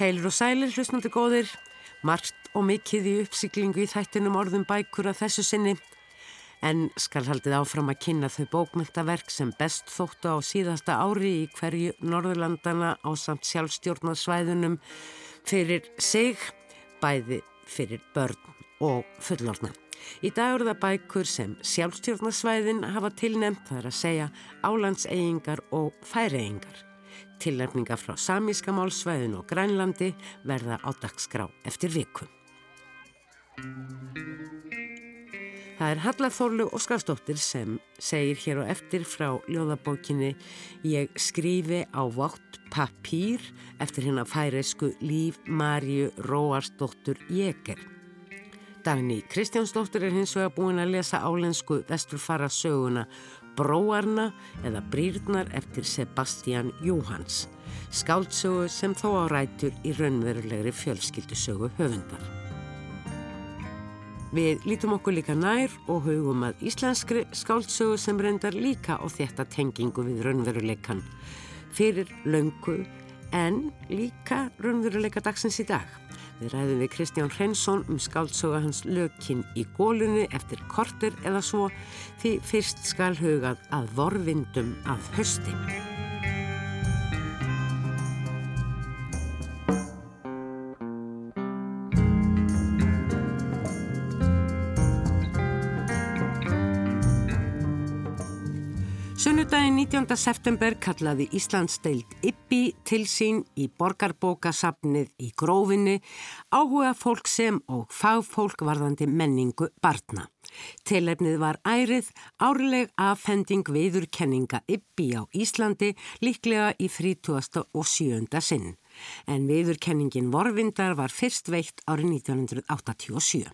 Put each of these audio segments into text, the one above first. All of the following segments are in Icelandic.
Heilur og sælir, hlustnandi góðir, margt og mikið í uppsiklingu í þættinum orðum bækur að þessu sinni, en skal haldið áfram að kynna þau bókmyndaverk sem best þóttu á síðasta ári í hverju Norðurlandana á samt sjálfstjórnarsvæðunum fyrir sig, bæði fyrir börn og fullorna. Í dag eru það bækur sem sjálfstjórnarsvæðin hafa tilnefnt þar að segja álandseyingar og færieyingar. Tilnefninga frá samíska málsvæðin og grænlandi verða á dagskrá eftir viku. Það er Halla Þorlu Óskarsdóttir sem segir hér og eftir frá ljóðabókinni Ég skrifi á vátt papír eftir hérna færesku Líf Marju Róarsdóttur Jéger. Dagni Kristjánsdóttir er hins vega búin að lesa álensku vesturfara söguna Bróarna eða Brýrnar eftir Sebastian Jóhans, skáldsögu sem þó á rætur í raunverulegri fjölskyldusögu höfundar. Við lítum okkur líka nær og hugum að íslenskri skáldsögu sem reyndar líka á þetta tengingu við raunveruleikan fyrir löngu en líka raunveruleika dagsins í dag. Við ræðum við Kristján Hrensson um skáltsoga hans lökin í gólunni eftir korter eða svo því fyrst skal hugað að vorvindum að hösti. 19. september kallaði Íslands deild Ippi til sín í borgarbókasafnið í grófinni áhuga fólk sem og fagfólk varðandi menningu barna. Tilefnið var ærið árleg affending viðurkenninga Ippi á Íslandi líklega í 30. og 7. sinn en viðurkenningin Vorvindar var fyrst veitt árið 1987.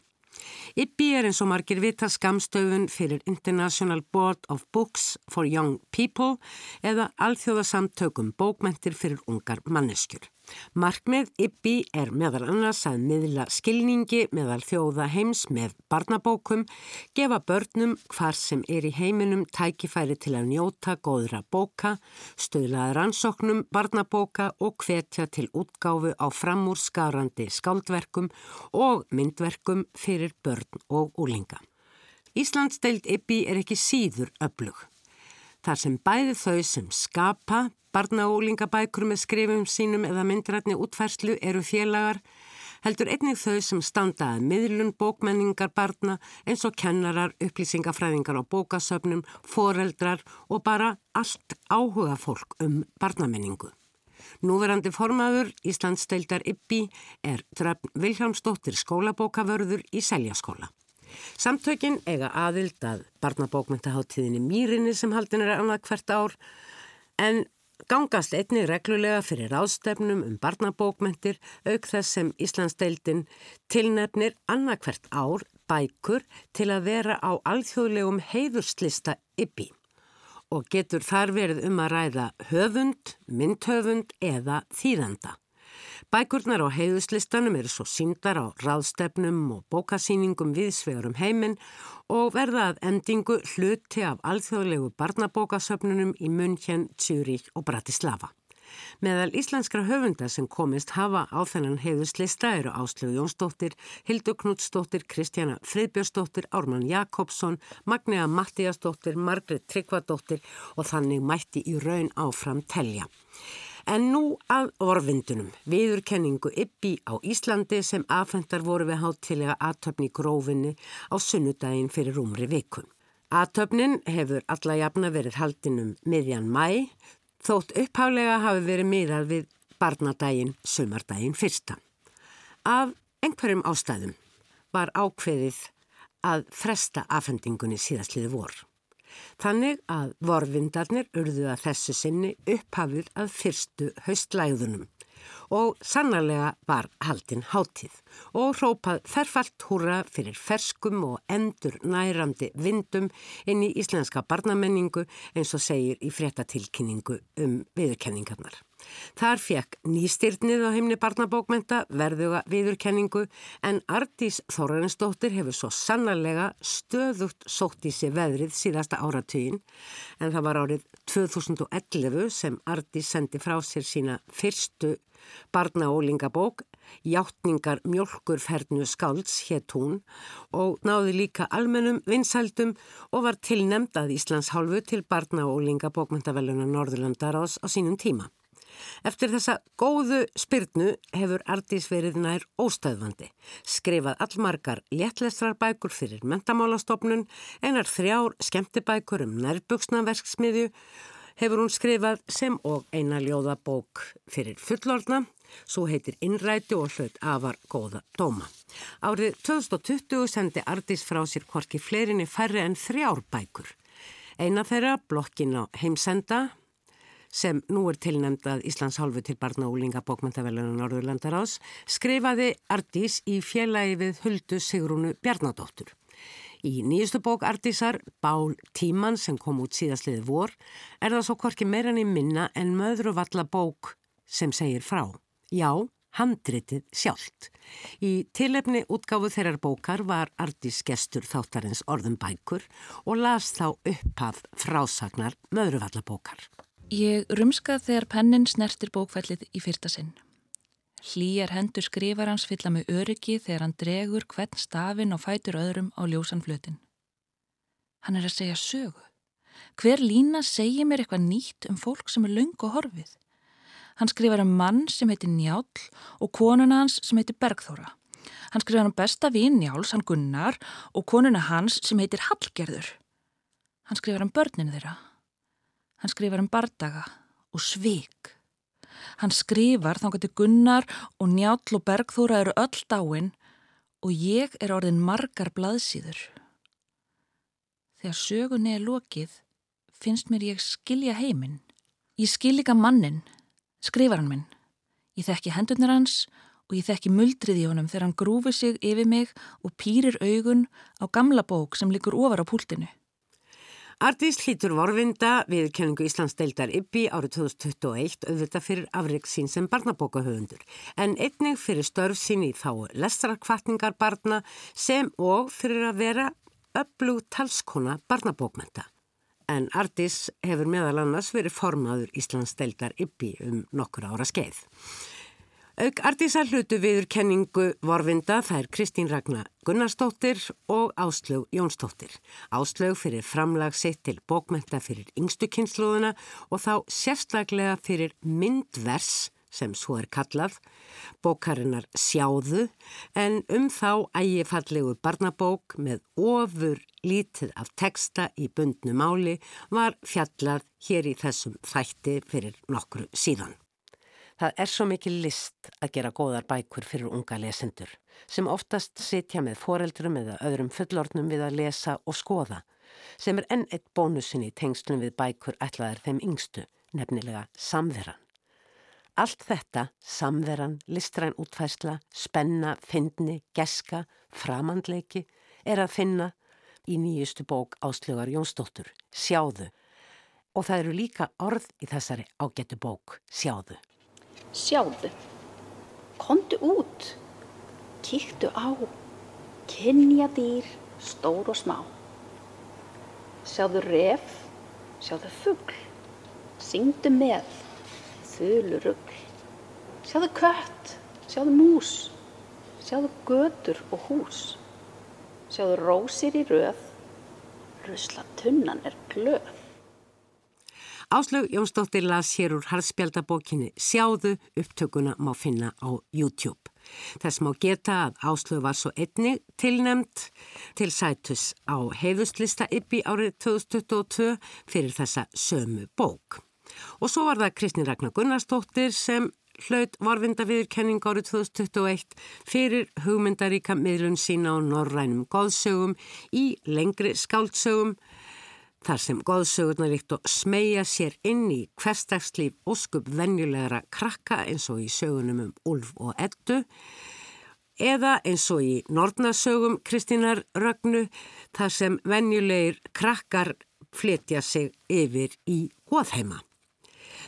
IBBY er eins og margir vita skamstöfun fyrir International Board of Books for Young People eða alþjóðasamtökum bókmentir fyrir ungar manneskjur. Markmið IBBY er meðal annars að miðla skilningi meðal þjóða heims með barnabókum, gefa börnum hvar sem er í heiminum tækifæri til að njóta góðra bóka, stöðlaða rannsóknum barnabóka og hvetja til útgáfu á framúrskarandi skáldverkum og myndverkum fyrir börn og úlinga. Íslands deild IBBY er ekki síður öflug. Þar sem bæði þau sem skapa barna og úlingabækur með skrifum sínum eða myndrætni útfærslu eru félagar, heldur einnig þau sem standaði miðlun bókmenningar barna eins og kennarar, upplýsingafræðingar og bókasöfnum, foreldrar og bara allt áhuga fólk um barnamenningu. Núverandi formaður Íslands steildar Ippi er Dröfn Viljámsdóttir skólabókavörður í Seljaskóla. Samtökin eiga aðild að barnabókmyndaháttíðinni Mýrinni sem haldin er annað hvert ár en gangast einni reglulega fyrir ástefnum um barnabókmyndir auk þess sem Íslandsdeildin tilnefnir annað hvert ár bækur til að vera á alþjóðlegum heiðurslista yppi og getur þar verið um að ræða höfund, myndhöfund eða þýðanda. Bækurnar á heiðuslistanum eru svo síndar á ráðstefnum og bókasýningum viðsvegar um heiminn og verða að endingu hluti af alþjóðlegu barnabókasöfnunum í München, Zürich og Bratislava. Meðal íslenskra höfunda sem komist hafa á þennan heiðuslista eru Áslögu Jónsdóttir, Hildur Knútsdóttir, Kristjana Friðbjörnsdóttir, Ármann Jakobsson, Magnea Mattíasdóttir, Margret Tryggvadóttir og þannig mætti í raun áfram telja. En nú að orvindunum, viðurkenningu Ippi á Íslandi sem afhendar voru við hátilega aðtöfni í grófinni á sunnudaginn fyrir rúmri viku. Aðtöfnin hefur alla jafna verið haldinum miðjan mæ, þótt upphálega hafi verið miðað við barnadaginn, sömardaginn fyrsta. Af einhverjum ástæðum var ákveðið að fresta afhendingunni síðastliði vor. Þannig að vorvindarnir urðu að þessu sinni upphafur að fyrstu haustlæðunum og sannarlega var haldinn háttíð og hrópað ferfalt húra fyrir ferskum og endur nærandi vindum inn í íslenska barnamenningu eins og segir í fréttatilkynningu um viðurkenningarnar. Þar fekk nýstyrnið á heimni barnabókmenta verðuga viðurkenningu en Ardís Þórarinsdóttir hefur svo sannarlega stöðugt sótt í sig veðrið síðasta áratugin en það var árið 2011 sem Ardís sendi frá sér sína fyrstu barnaólingabók Játtningar mjölkurfernu skálds hétt hún og náði líka almennum vinsældum og var tilnemd að Íslands hálfu til barnaólingabókmentaveluna Norðurlandaráðs á sínum tíma. Eftir þessa góðu spyrnu hefur Ardís verið nær óstöðvandi. Skrifað allmargar léttlestrarbækur fyrir mentamálastofnun, einar þrjár skemmtibækur um nærbuksnaverksmiðju hefur hún skrifað sem og eina ljóðabók fyrir fullorna, svo heitir Innræti og hlaut afar góða dóma. Árið 2020 sendi Ardís frá sér korki fleirinni færri en þrjár bækur. Eina þeirra, blokkin á heimsenda, sem nú er tilnæmdað Íslands hálfu til barna og úlinga bókmyndavelunum Norðurlandarás, skrifaði Ardís í félagi við Huldu Sigrúnu Bjarnadóttur. Í nýjustu bók Ardísar, Bál tíman sem kom út síðastliði vor, er það svo korki meirann í minna en möðruvalla bók sem segir frá. Já, handritið sjálft. Í tilefni útgáfu þeirrar bókar var Ardís gestur þáttarins orðum bækur og las þá upphaf frásagnar möðruvallabókar. Ég rumskað þegar pennin snertir bókfællið í fyrta sinn. Hlýjar hendur skrifar hans fylla með öryggi þegar hann dregur hvern stafinn og fætur öðrum á ljósan flutin. Hann er að segja sögu. Hver lína segir mér eitthvað nýtt um fólk sem er laung og horfið. Hann skrifar um mann sem heitir Njál og konuna hans sem heitir Bergþóra. Hann skrifar um besta vín Njáls, hann Gunnar, og konuna hans sem heitir Hallgerður. Hann skrifar um börninu þeirra. Hann skrifar um bardaga og svik. Hann skrifar þá getur Gunnar og Njáll og Bergþóra eru öll dáin og ég er orðin margar blaðsýður. Þegar sögunni er lokið finnst mér ég skilja heiminn. Ég skil líka mannin, skrifar hann minn. Ég þekki hendurnar hans og ég þekki muldrið í honum þegar hann grúfi sig yfir mig og pýrir augun á gamla bók sem likur ofar á púltinu. Ardís hlítur vorvinda við kenningu Íslands deildar Ibbi árið 2021 auðvitað fyrir afreik sín sem barnabókahöfundur en einnig fyrir störf sín í þá lestrakvartningar barna sem og fyrir að vera öflug talskona barnabókmenta. En Ardís hefur meðal annars verið formaður Íslands deildar Ibbi um nokkur ára skeið. Auk Ardísar hlutu viður kenningu vorvinda þær Kristín Ragnar Gunnarsdóttir og Áslög Jónsdóttir. Áslög fyrir framlag sitt til bókmenta fyrir yngstu kynnslóðuna og þá sérstaklega fyrir myndvers sem svo er kallað, bókarinnar sjáðu en um þá ægifallegu barnabók með ofur lítið af texta í bundnu máli var fjallað hér í þessum þætti fyrir nokkru síðan. Það er svo mikið list að gera góðar bækur fyrir unga lesendur sem oftast sitja með foreldrum eða öðrum fullornum við að lesa og skoða sem er enn eitt bónusin í tengslum við bækur ætlaðar þeim yngstu, nefnilega samveran. Allt þetta, samveran, listræn útfæsla, spenna, fyndni, geska, framandleiki er að finna í nýjustu bók Áslögar Jónsdóttur, Sjáðu og það eru líka orð í þessari ágættu bók, Sjáðu. Sjáðu, kondu út, kíktu á, kynja dýr, stór og smá. Sjáðu ref, sjáðu fuggl, syngdu með, þölu ruggl. Sjáðu kött, sjáðu mús, sjáðu götur og hús. Sjáðu rósir í röð, rusla tunnan er glöð. Áslög Jónsdóttir las hér úr harðspjaldabókinni Sjáðu upptökuna má finna á YouTube. Þess má geta að Áslög var svo einni tilnemt til sætus á heiðustlista yppi árið 2022 fyrir þessa sömu bók. Og svo var það Kristni Ragnar Gunnarsdóttir sem hlaut varvinda viðurkenning árið 2021 fyrir hugmyndaríka miðlun sína á norrænum góðsögum í lengri skáldsögum Þar sem góðsögurnar líkt og smegja sér inn í hverstagslíf óskup venjulegra krakka eins og í sögunum um Ulf og Eddu eða eins og í Nordnasögum Kristínar Rögnu þar sem venjulegir krakkar flytja sig yfir í góðheima.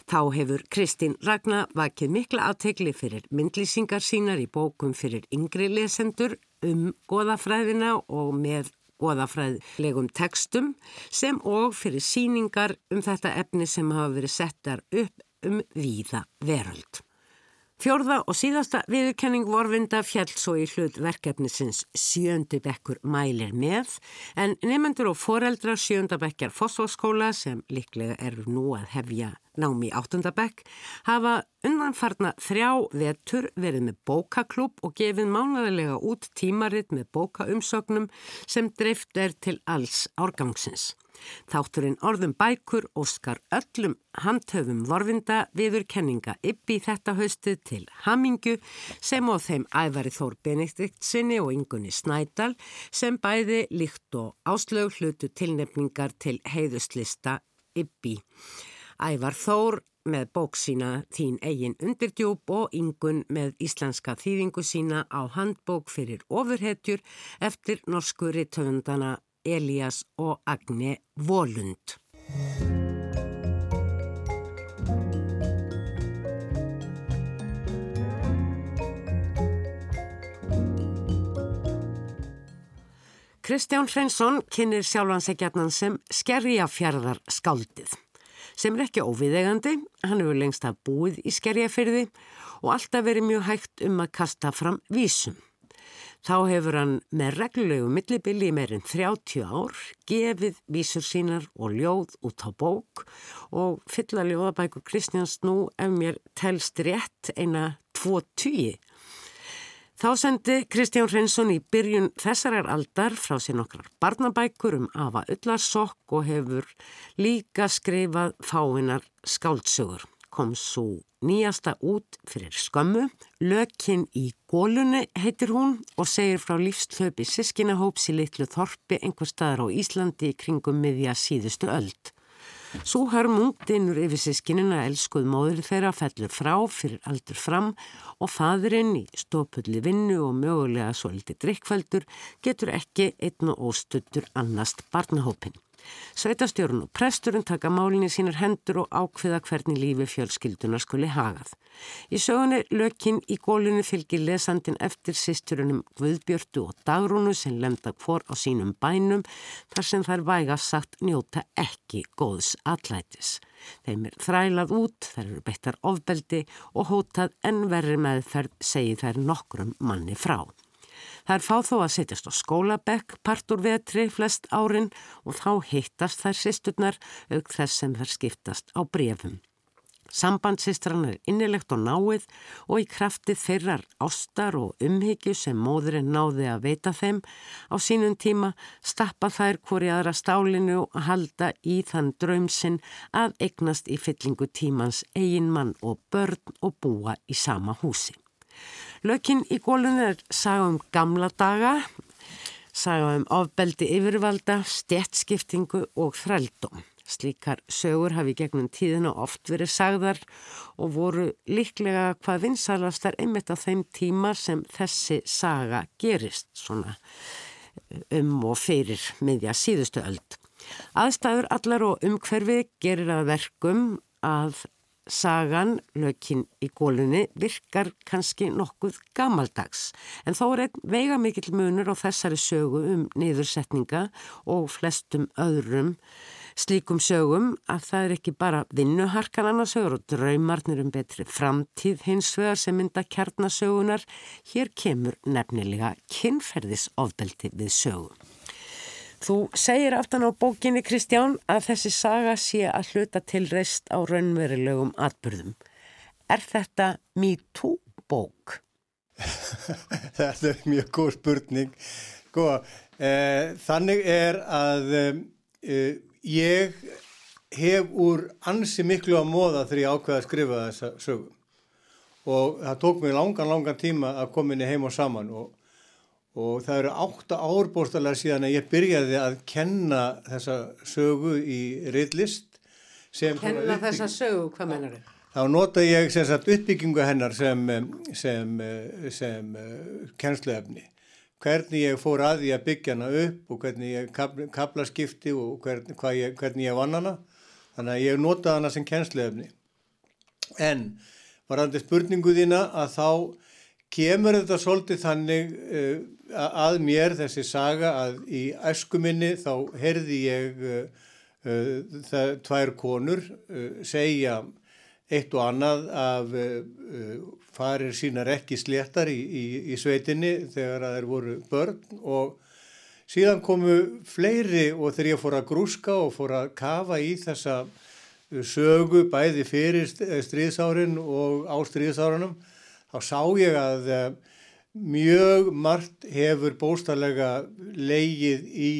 Þá hefur Kristín Ragnar vakið mikla aðtegli fyrir myndlýsingar sínar í bókum fyrir yngri lesendur um goðafræðina og með goðafræðlegum tekstum sem og fyrir síningar um þetta efni sem hafa verið settar upp um víða veröld. Fjórða og síðasta viðurkenning vorvinda fjall svo í hlut verkefnisins sjöndu bekkur mælir með en nefnendur og foreldra sjöndabekjar fósfóskóla sem líklega eru nú að hefja námi áttundabekk hafa undanfarna þrjá vetur verið með bókaklúb og gefið mánæðilega út tímaritt með bókaumsögnum sem dreift er til alls árgangsins. Þátturinn orðum bækur óskar öllum handhöfum vorfinda viður kenninga yppi þetta haustið til Hamingu sem á þeim æfari Þór Benediktsinni og Ingunni Snædal sem bæði líkt og áslög hlutu tilnefningar til heiðuslista yppi. Ævar Þór með bók sína Þín eigin undirdjúb og Ingun með íslenska þýðingu sína á handbók fyrir ofurhetjur eftir norsku rittöfundana Elias og Agne Volund. Kristján Hreinsson kynir sjálfansegjarnan sem skerjafjörðar skáldið sem er ekki óviðegandi, hann hefur lengst að búið í skerjafyrði og alltaf verið mjög hægt um að kasta fram vísum. Þá hefur hann með reglulegu millibili í meirinn 30 ár gefið vísur sínar og ljóð út á bók og fylla ljóðabækur Kristjáns nú ef mér telst rétt eina tvo tíi. Þá sendi Kristján Reynsson í byrjun þessarar aldar frá sér nokkrar barnabækur um Ava Ullarsokk og hefur líka skrifað fáinnar skáldsögur kom svo nýjasta út fyrir skömmu. Lökin í gólunni heitir hún og segir frá lífslöpi sískinahóps í litlu þorpi einhver staðar á Íslandi í kringum miðja síðustu öld. Svo hörmungdinur yfir sískinina elskuð móður þeirra fellur frá fyrir aldur fram og fadurinn í stópulli vinnu og mögulega svo litið drikkfældur getur ekki einn og óstuttur annast barnahópin. Sveitastjórun og presturinn taka málinni sínir hendur og ákveða hvernig lífi fjölskyldunar skuli hagað. Í sögunni lökin í gólunni fylgir lesandin eftir sýsturunum Guðbjörtu og Dagrúnu sem lemda hvor á sínum bænum þar sem þær væga sagt njóta ekki góðs allætis. Þeim er þrælað út, þær eru beittar ofbeldi og hótað en verri meðferð segi þær nokkrum manni frá. Er fá þó að setjast á skólabekk, partur vetri, flest árin og þá hittast þær sýsturnar auk þess sem þær skiptast á brefum. Sambandssistran er innilegt og náið og í krafti þeirrar ástar og umhyggju sem móðurinn náði að veita þeim á sínum tíma stappa þær hvori aðra stálinu og halda í þann draumsinn að eignast í fyllingu tímans eigin mann og börn og búa í sama húsi. Lökin í gólunni er saga um gamla daga, saga um ofbeldi yfirvalda, stjettskiptingu og þrældum. Slíkar sögur hafi gegnum tíðina oft verið sagðar og voru líklega hvað vinsalastar einmitt á þeim tíma sem þessi saga gerist svona um og fyrir miðja síðustu öld. Aðstæður allar og umhverfi gerir að verkum að sagan, lökin í gólunni, virkar kannski nokkuð gamaldags. En þá er einn veiga mikill munur á þessari sögu um niðursetninga og flestum öðrum slíkum sögum að það er ekki bara vinnuharkan annarsögur og draumarnir um betri framtíð hins vegar sem mynda kjarnasögunar. Hér kemur nefnilega kynferðisofbeldi við sögum. Þú segir aftan á bókinni Kristján að þessi saga sé að hluta til reist á raunverulegum atbyrðum. Er þetta MeToo bók? þetta er mjög góð spurning. Góða, eh, þannig er að eh, ég hef úr ansi miklu að móða þegar ég ákveða að skrifa þessa sögum og það tók mér langan, langan tíma að koma inn í heim og saman og og það eru átta árbóstalega síðan að ég byrjaði að kenna þessa sögu í reyðlist. Kenna þessa sögu, hvað mennar þau? Þá nota ég sagt, uppbyggingu hennar sem, sem, sem kennsluefni. Hvernig ég fór að því að byggja hana upp og hvernig ég kapla skipti og hvernig, ég, hvernig ég vann hana. Þannig að ég nota hana sem kennsluefni. En varandi spurningu þína að þá kemur þetta svolítið þannig uh, að mér þessi saga að í æskuminni þá heyrði ég uh, uh, það tvær konur segja eitt og annað af farir sínar ekki sléttar í, í, í sveitinni þegar að þeir voru börn og síðan komu fleiri og þegar ég fór að grúska og fór að kafa í þessa sögu bæði fyrir stríðsárin og á stríðsárunum þá sá ég að uh, mjög margt hefur bóstarlega leigið í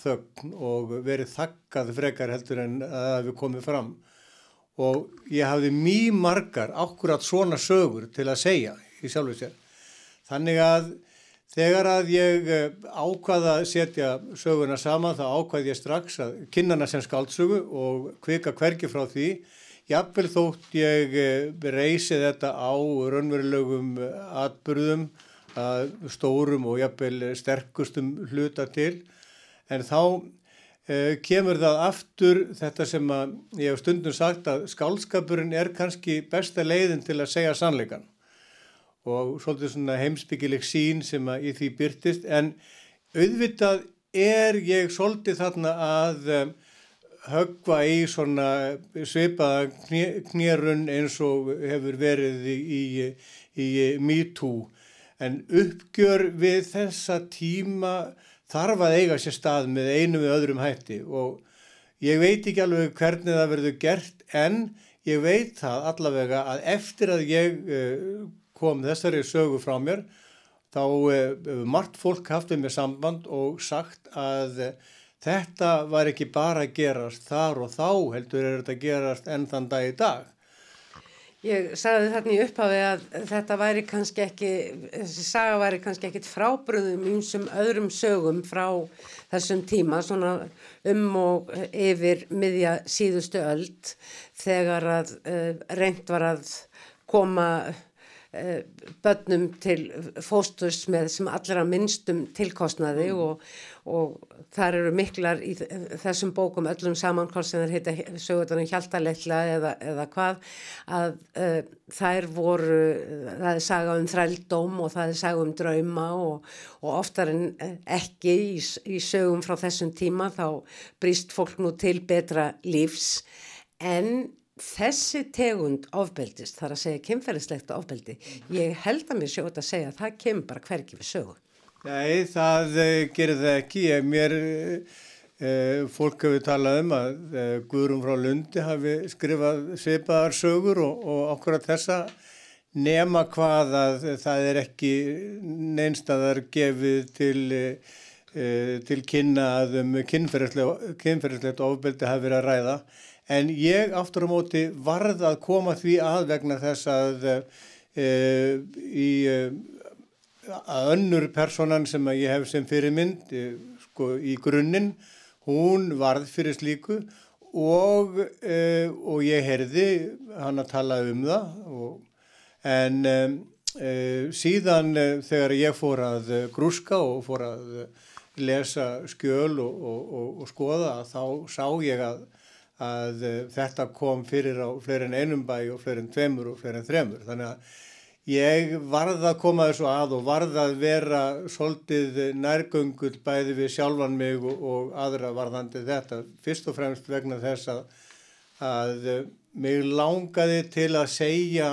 þögn og verið þakkað frekar heldur en að það hefur komið fram og ég hafði mjög margar ákvörðat svona sögur til að segja í sjálfu sér. Þannig að þegar að ég uh, ákvaða að setja söguna saman þá ákvaði ég strax að kynna sem skáldsögu og kvika hvergi frá því Jafnvel þótt ég eh, reysi þetta á raunverulegum eh, atbyrðum, stórum og jafnvel sterkustum hluta til. En þá eh, kemur það aftur þetta sem ég hef stundum sagt að skálskapurinn er kannski besta leiðin til að segja sannleikan og svolítið svona heimsbyggileg sín sem að í því byrtist en auðvitað er ég svolítið þarna að högva í svona svipaða knérun eins og hefur verið í, í, í MeToo en uppgjör við þessa tíma þarf að eiga sér stað með einu við öðrum hætti og ég veit ekki alveg hvernig það verður gert en ég veit það allavega að eftir að ég eh, kom þessari sögu frá mér þá hefur eh, margt fólk haft við með samband og sagt að Þetta var ekki bara að gerast þar og þá heldur er þetta að gerast enn þann dag í dag. Ég sagði þarna í upphafi að þetta væri kannski ekki, þessi saga væri kannski ekkit frábröðum einsum öðrum sögum frá þessum tíma, svona um og yfir miðja síðustu öld þegar að uh, reynd var að koma börnum til fóstus með sem allra minnstum tilkostnaði mm. og og þar eru miklar í þessum bókum öllum saman hvort sem þeir heita sögurðanum hjaltaletla eða, eða hvað að uh, þær voru það er saga um þrældóm og það er saga um drauma og, og oftar en ekki í, í sögum frá þessum tíma þá brýst fólk nú til betra lífs en þessi tegund ofbeldist þar að segja kemferðislegt ofbeldi ég held að mér sjóta að segja að það kemur bara hverki við sögu Nei, það uh, gerir það ekki. Ég, mér, uh, fólk hefur talað um að uh, Guðrum frá Lundi hafi skrifað svipaðar sögur og, og okkur að þessa nema hvað að það er ekki neinstadar gefið til, til kynna að um kynferðislegt ofbeldi hafi verið að ræða. En ég aftur á móti varð að koma því að vegna þess að í að önnur personan sem ég hef sem fyrirmynd eh, sko, í grunninn, hún varð fyrir slíku og, e, og ég heyrði hann að tala um það og, en e, síðan e, þegar ég fór að grúska og fór að lesa skjöl og, og skoða þá sá ég að, að þetta kom fyrir á fleirin einum bæ og fleirin tveimur og fleirin þremur þannig að Ég varð að koma þessu að og varð að vera svolítið nærgöngull bæði við sjálfan mig og, og aðra varðandi þetta. Fyrst og fremst vegna þess að, að mig langaði til að segja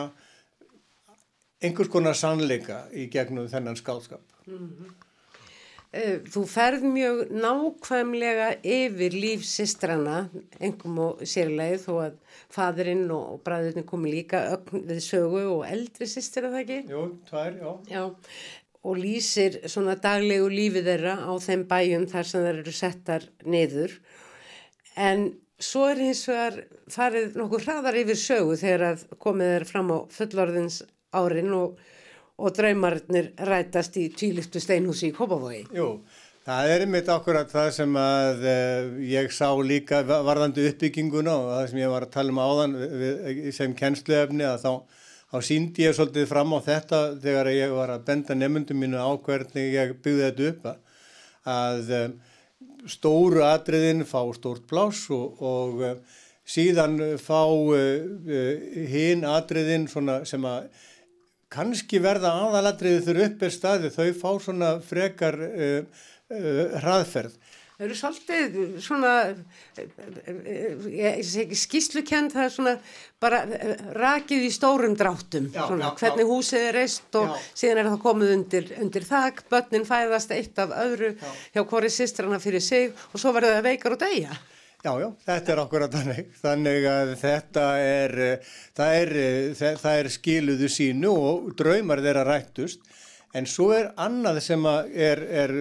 einhvers konar sannleika í gegnum þennan skálskap. Mm -hmm. Eh, þú ferð mjög nákvæmlega yfir líf sistrana, engum og sérlega þó að fadurinn og bræðurinn komi líka ögnið sögu og eldri sistir að það ekki? Jú, tvær, já. Já, og lýsir svona daglegu lífið þeirra á þeim bæjum þar sem þeir eru settar niður. En svo er hins vegar farið nokkuð hraðar yfir sögu þegar að komið þeir fram á fullorðins árin og og draumarnir rætast í tíliftu steinhúsi í Kópavogi. Jú, það er einmitt akkurat það sem að uh, ég sá líka varðandi uppbygginguna og það sem ég var að tala um áðan sem kennsluefni að þá, þá síndi ég svolítið fram á þetta þegar ég var að benda nefndum mínu á hvernig ég byggði þetta upp að, uh, stóru atriðin fá stórt plás og, og uh, síðan fá hinn atriðin sem að kannski verða aðalatriði þurru upp er staði, þau fá svona frekar hraðferð Það eru svolítið svona, ég segi ekki skýslukend, það er svona bara rakið í stórum dráttum, já, svona, já, hvernig já. húsið er reist og síðan er það komið undir, undir þakk, börnin fæðast eitt af öðru hjá hvori sýstrana fyrir sig og svo verður það veikar og degja. Já, já, þetta er okkur að þannig, þannig að þetta er, það er, það er skiluðu sínu og draumar þeirra rættust En svo er annað sem er, er,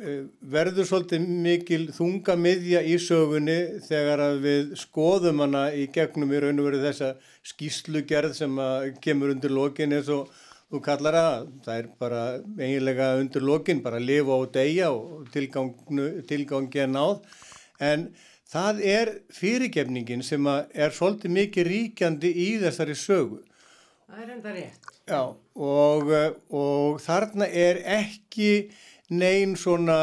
eh, verður svolítið mikil þunga miðja í sögunni þegar við skoðum hana í gegnum í raun og veru þessa skýslugerð sem kemur undir lokin eins og þú kallar það. Það er bara eiginlega undir lokin, bara lifa og deyja og tilgangi að náð. En það er fyrirgefningin sem er svolítið mikið ríkjandi í þessari sögu. Það er enda rétt. Já, og, og þarna er ekki neyn svona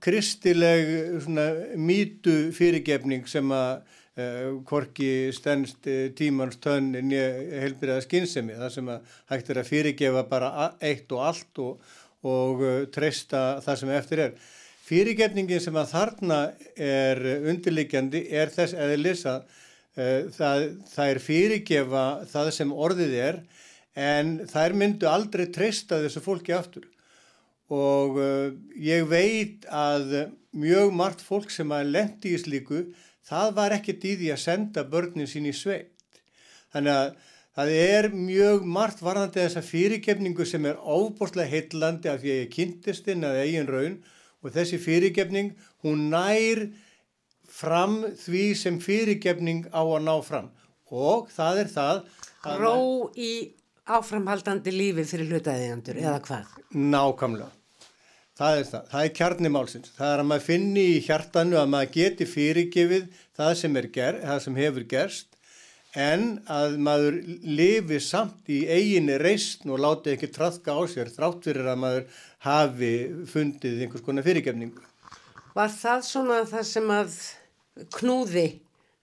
kristileg svona mýtu fyrirgefning sem að uh, korki stennst uh, tímans tönnin helbriða skynsemi, það sem að hægt er að fyrirgefa bara eitt og allt og, og uh, treysta það sem eftir er. Fyrirgefningin sem að þarna er undirlikjandi er þess eðlis að það, það er fyrirgefa það sem orðið er en þær myndu aldrei treysta þessu fólki aftur. Og uh, ég veit að mjög margt fólk sem að lendi í slíku það var ekkert í því að senda börnin sín í sveit. Þannig að það er mjög margt varðandi þessa fyrirgefningu sem er óbúrslega heitlandi af því að ég kynntist inn að eigin raun og þessi fyrirgefning hún nær fram því sem fyrirgefning á að ná fram og það er það Ró í áframhaldandi lífi fyrir hlutaðiðandur eða hvað? Nákvæmlega. Það er það. Það er kjarnimálsins. Það er að maður finni í hjartanu að maður geti fyrirgefið það sem, ger, það sem hefur gerst en að maður lifi samt í eiginni reysn og láti ekki trafka á sér þrátt fyrir að maður hafi fundið einhvers konar fyrirgefningu. Var það svona það sem að knúði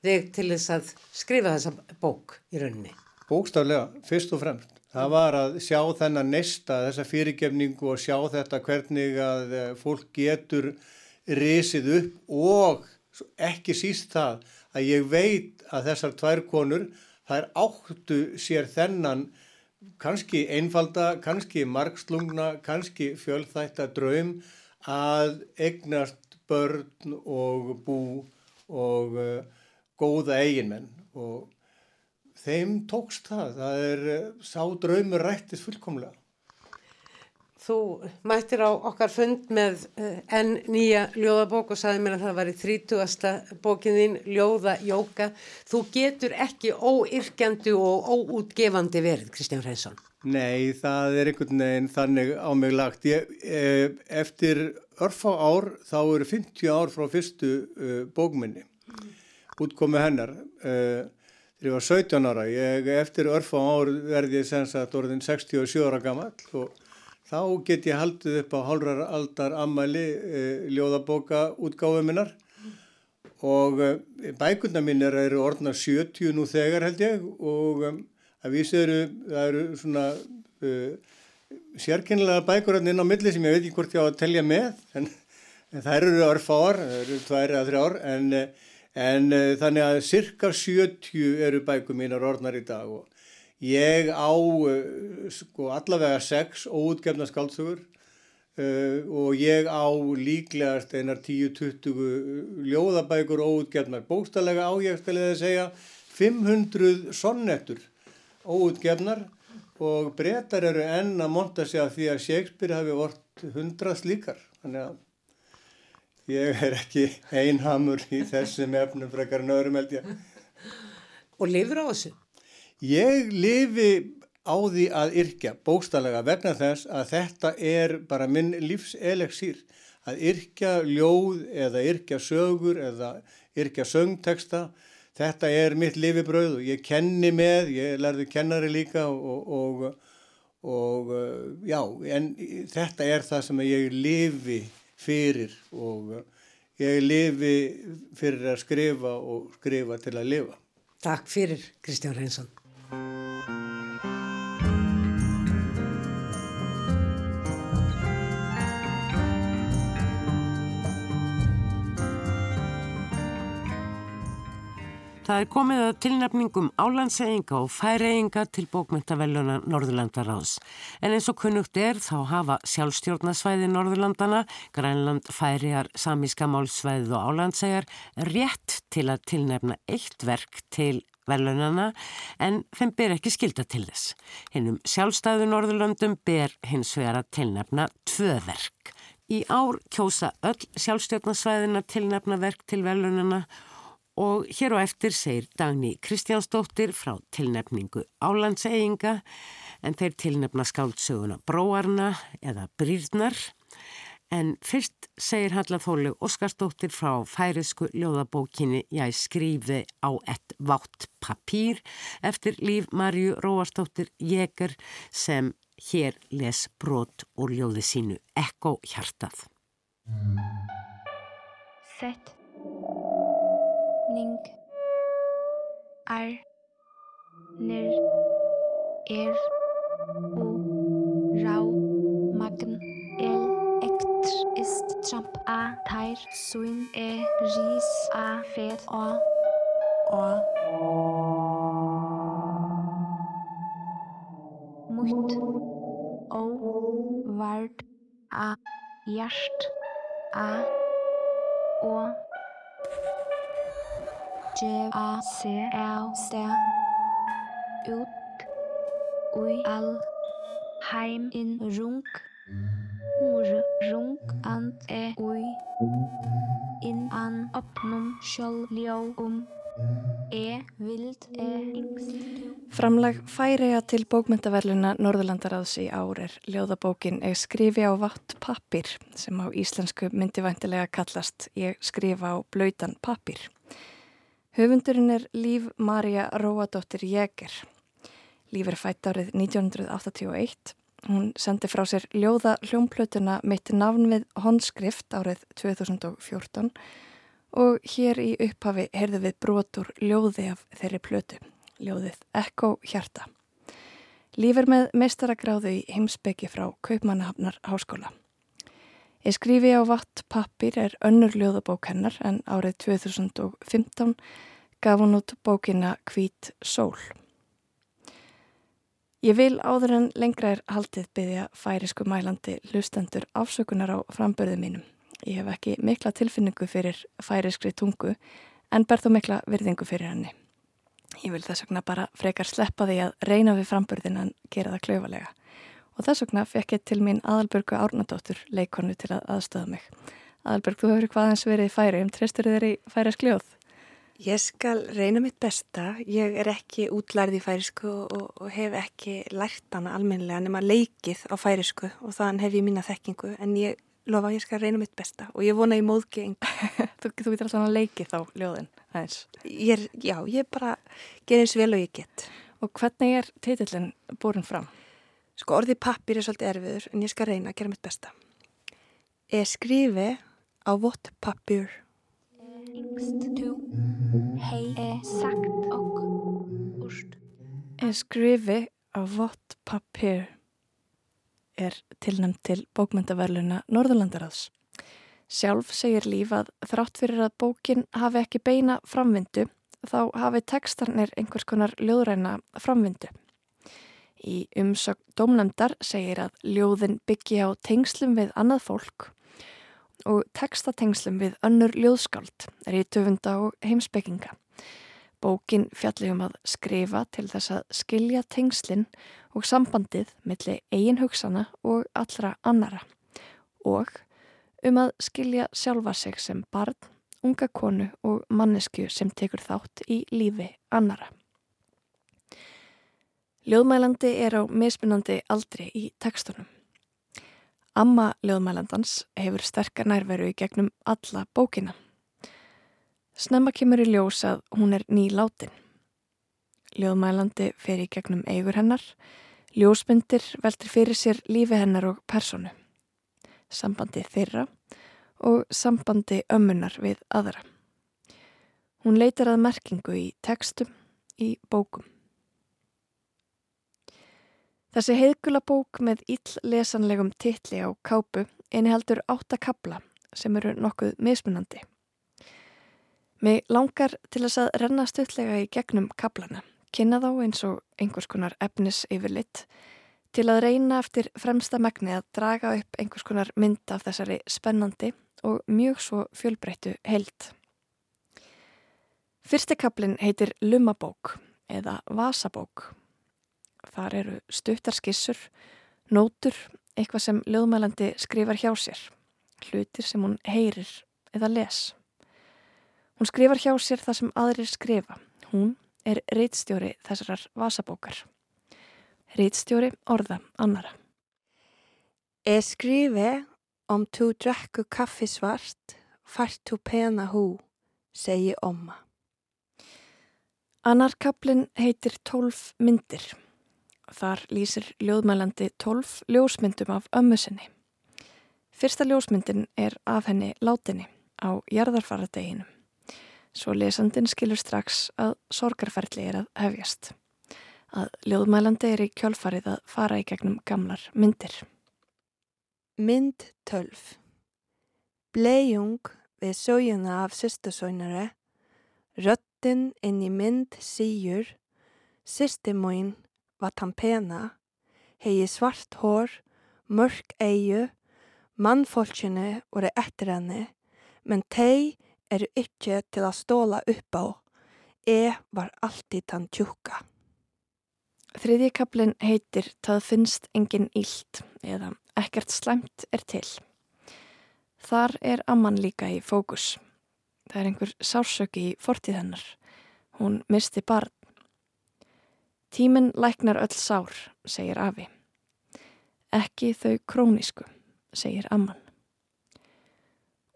þig til þess að skrifa þessa bók í rauninni? Bókstaflega, fyrst og fremst. Það var að sjá þennan nesta, þessa fyrirgefningu og sjá þetta hvernig að eh, fólk getur risið upp og ekki síst það að ég veit að þessar tvær konur þær áttu sér þennan kannski einfalda, kannski margslungna, kannski fjölþætta draum að egnast börn og bú og uh, góða eiginmenn og þeim tókst það. Það er eh, sá draumur rættis fullkomlega. Þú mættir á okkar fund með eh, enn nýja ljóðabók og saði mér að það var í 30. bókinðin Ljóðajóka. Þú getur ekki óyrkjandi og óútgefandi verið, Kristján Hreinsson. Nei, það er einhvern veginn þannig á mig lagt. Ég, eh, eftir örfá ár þá eru 50 ár frá fyrstu bókminni, útkomu hennar. Ég var 17 ára, ég eftir örfa ár verði ég senst að orðin 67 ára gammal og þá get ég haldið upp á hálfrar aldar ammæli e, ljóðaboka útgáðu minnar. Og e, bækuna mínir eru orðnar 70 nú þegar held ég. Og e, að vísi eru, eru svona e, sérkynlega bækur inn á milli sem ég veit ekki hvort ég á að telja með en, en það eru örfa ár, það eru tvær eða þrjár. En En uh, þannig að cirka 70 eru bæku mínar orðnar í dag og ég á uh, sko allavega 6 óutgefna skáltsugur uh, og ég á líklegast einar 10-20 ljóðabækur óutgefnar. Bókstallega á ég skal ég segja 500 sonnettur óutgefnar og breytar eru enn að monta sig að því að Shakespeare hafi vort 100 slíkar. Þannig að Ég er ekki einhamur í þessum efnum frekar en öðrum held ég. Og lifur á þessu? Ég lifi á því að yrkja bókstallega vegna þess að þetta er bara minn lífselegsýr. Að yrkja ljóð eða yrkja sögur eða yrkja söngteksta. Þetta er mitt lifibröð og ég kenni með, ég lærði kennari líka og, og, og já, en þetta er það sem ég lifi fyrir og ég lifi fyrir að skrifa og skrifa til að lifa. Takk fyrir Kristján Reynsson. Það er komið að tilnefningum álandseyinga og færeyinga til bókmyndavelluna Norðurlandaráðs. En eins og kunnugt er þá hafa sjálfstjórnasvæði Norðurlandana, Grænland, Færiar, Samíska málsvæðið og álandseyjar rétt til að tilnefna eitt verk til velunana en þeim ber ekki skilda til þess. Hinnum sjálfstæðu Norðurlandum ber hins vegar að tilnefna tvö verk. Í ár kjósa öll sjálfstjórnasvæðina tilnefna verk til velunana og Og hér og eftir segir Dagni Kristjánsdóttir frá tilnefningu Álandseyinga en þeir tilnefna skáldsöguna Bróarna eða Brýrnar. En fyrst segir Hallafóli Óskarsdóttir frá færisku ljóðabókinni Ég skrifi á ett vátt papír eftir líf Marju Róarsdóttir Jekar sem hér les brot úr ljóði sínu Ekko hjartað. Sett. Ning. Er nir. Er. Og ist tramp a teir suin e ris a fet a. A. Mut o vart a. Jast a. O. J a c l sta ut ui al heim in runk. Ur Rung and E Ui In An Opnum Sjöl Ljó Um E Vild E Framlag færiða til bókmyndaverluna Norðurlandaráðs í ár er ljóðabókin Ég skrifi á vatt pappir sem á íslensku myndi vantilega kallast Ég skrifa á blöytan pappir. Höfundurinn er Líf Marja Róadóttir Jæger. Líf er fætt árið 1981. Hún sendi frá sér ljóða hljómplötuna mitt nafn við honskrift árið 2014 og hér í upphafi heyrðu við brotur ljóði af þeirri plötu, ljóðið Ekko Hjarta. Líf er með meistaragráðu í heimsbyggi frá Kaupmannahafnar Háskóla. Ég skrifi á vatt pappir er önnur ljóðabók hennar en árið 2015 gaf hún út bókina Kvít Sól. Ég vil áður en lengra er haldið byggja færisku mælandi lustendur afsökunar á frambörðu mínum. Ég hef ekki mikla tilfinningu fyrir færiskri tungu en ber þó mikla virðingu fyrir henni. Ég vil þess vegna bara frekar sleppa því að reyna við frambörðin en gera það klauvalega og þess vegna fekk ég til mín Aðalbjörgu Árnadóttur leikonu til að aðstöða mig. Aðalbjörg, þú hefur hvað eins verið í færi, um treystur þér í færi skljóð? Ég skal reyna mitt besta. Ég er ekki útlærið í færisku og, og hef ekki lært hana almennilega nema leikið á færisku og þann hef ég mína þekkingu en ég lofa að ég skal reyna mitt besta og ég vona ég móðgi þú, þú getur alltaf að leiki þá ljóðin aðeins. Ég er, já, ég bara ger eins vel og ég get. Og hvernig er titillin borin fram? Sko orðið pappir er svolítið erfiður en ég skal reyna að gera mitt besta. Ég skrifi á vott pappir. Yngst hei, e, sagt og úrst. Ég skrifi á vott pappir er tilnæmt til bókmyndaverluna Norðurlandaráðs. Sjálf segir Líf að þrátt fyrir að bókin hafi ekki beina framvindu þá hafi tekstarnir einhvers konar ljóðræna framvindu. Í umsökk domnæmdar segir að ljóðin byggi á tengslum við annað fólk og textatengslum við önnur ljóðskáld, rítöfunda og heimsbygginga. Bókin fjalli um að skrifa til þess að skilja tengslinn og sambandið millir eigin hugsana og allra annara og um að skilja sjálfa sig sem barn, unga konu og mannesku sem tekur þátt í lífi annara. Ljóðmælandi er á mismunandi aldri í tekstunum. Amma ljóðmælandans hefur sterkar nærveru í gegnum alla bókina. Snemma kemur í ljós að hún er ný látin. Ljóðmælandi fer í gegnum eigur hennar, ljósmyndir veldur fyrir sér lífi hennar og personu, sambandi þeirra og sambandi ömmunar við aðra. Hún leitar að merkingu í tekstum, í bókum. Þessi heiðgula bók með illlesanlegum titli á kápu einiheldur áttakabla sem eru nokkuð mismunandi. Mig langar til þess að renna stuttlega í gegnum kablana, kynna þá eins og einhvers konar efnis yfirlitt til að reyna eftir fremsta megni að draga upp einhvers konar mynd af þessari spennandi og mjög svo fjölbreyttu held. Fyrsti kaplinn heitir Lumabók eða Vasabók. Þar eru stuttar skissur, nótur, eitthvað sem lögmælandi skrifar hjá sér, hlutir sem hún heyrir eða les. Hún skrifar hjá sér það sem aðrir skrifa. Hún er reitstjóri þessarar Vasabókar. Reitstjóri orða annara. Ég skrifi om þú drekku kaffi svart, fart þú pena hú, segi omma. Annar kaplinn heitir Tólf myndir. Þar lýsir ljóðmælandi tólf ljósmyndum af ömmu sinni. Fyrsta ljósmyndin er af henni látinni á jarðarfaradeginum. Svo lesandin skilur strax að sorgarferðli er að hefjast. Að ljóðmælandi er í kjálfarið að fara í gegnum gamlar myndir. Mynd 12 Bleijung við sögjuna af sýstusóinari Röttin inn í mynd síur Sýstimóin var tampena hegi svart hår, mörk eigu mannfólkinu voru eftir henni men tei eru ekki til að stóla upp á e var alltið tann tjúka Þriðji kaplinn heitir Það finnst engin ílt eða Ekkert slæmt er til. Þar er amman líka í fókus. Það er einhver sársöki í fortíð hennar. Hún misti barn. Tíminn læknar öll sár, segir Afi. Ekki þau krónísku, segir amman.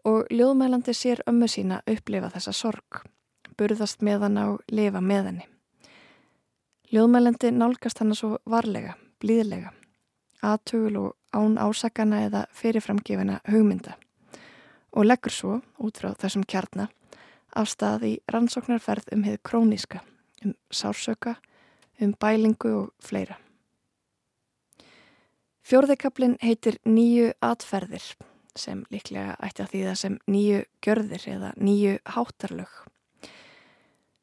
Og ljóðmælandi sér ömmu sína upplifa þessa sorg, burðast með hann á lifa með henni. Ljóðmælandi nálgast hann svo varlega, blíðlega, aðtugul og án ásakana eða fyrirframgefina hugmynda og leggur svo, út frá þessum kjarnar, af stað í rannsóknarferð um heið króníska, um sársöka, um bælingu og fleira. Fjórðikablin heitir nýju atferðir sem líklega ætti að þýða sem nýju gjörðir eða nýju háttarlög.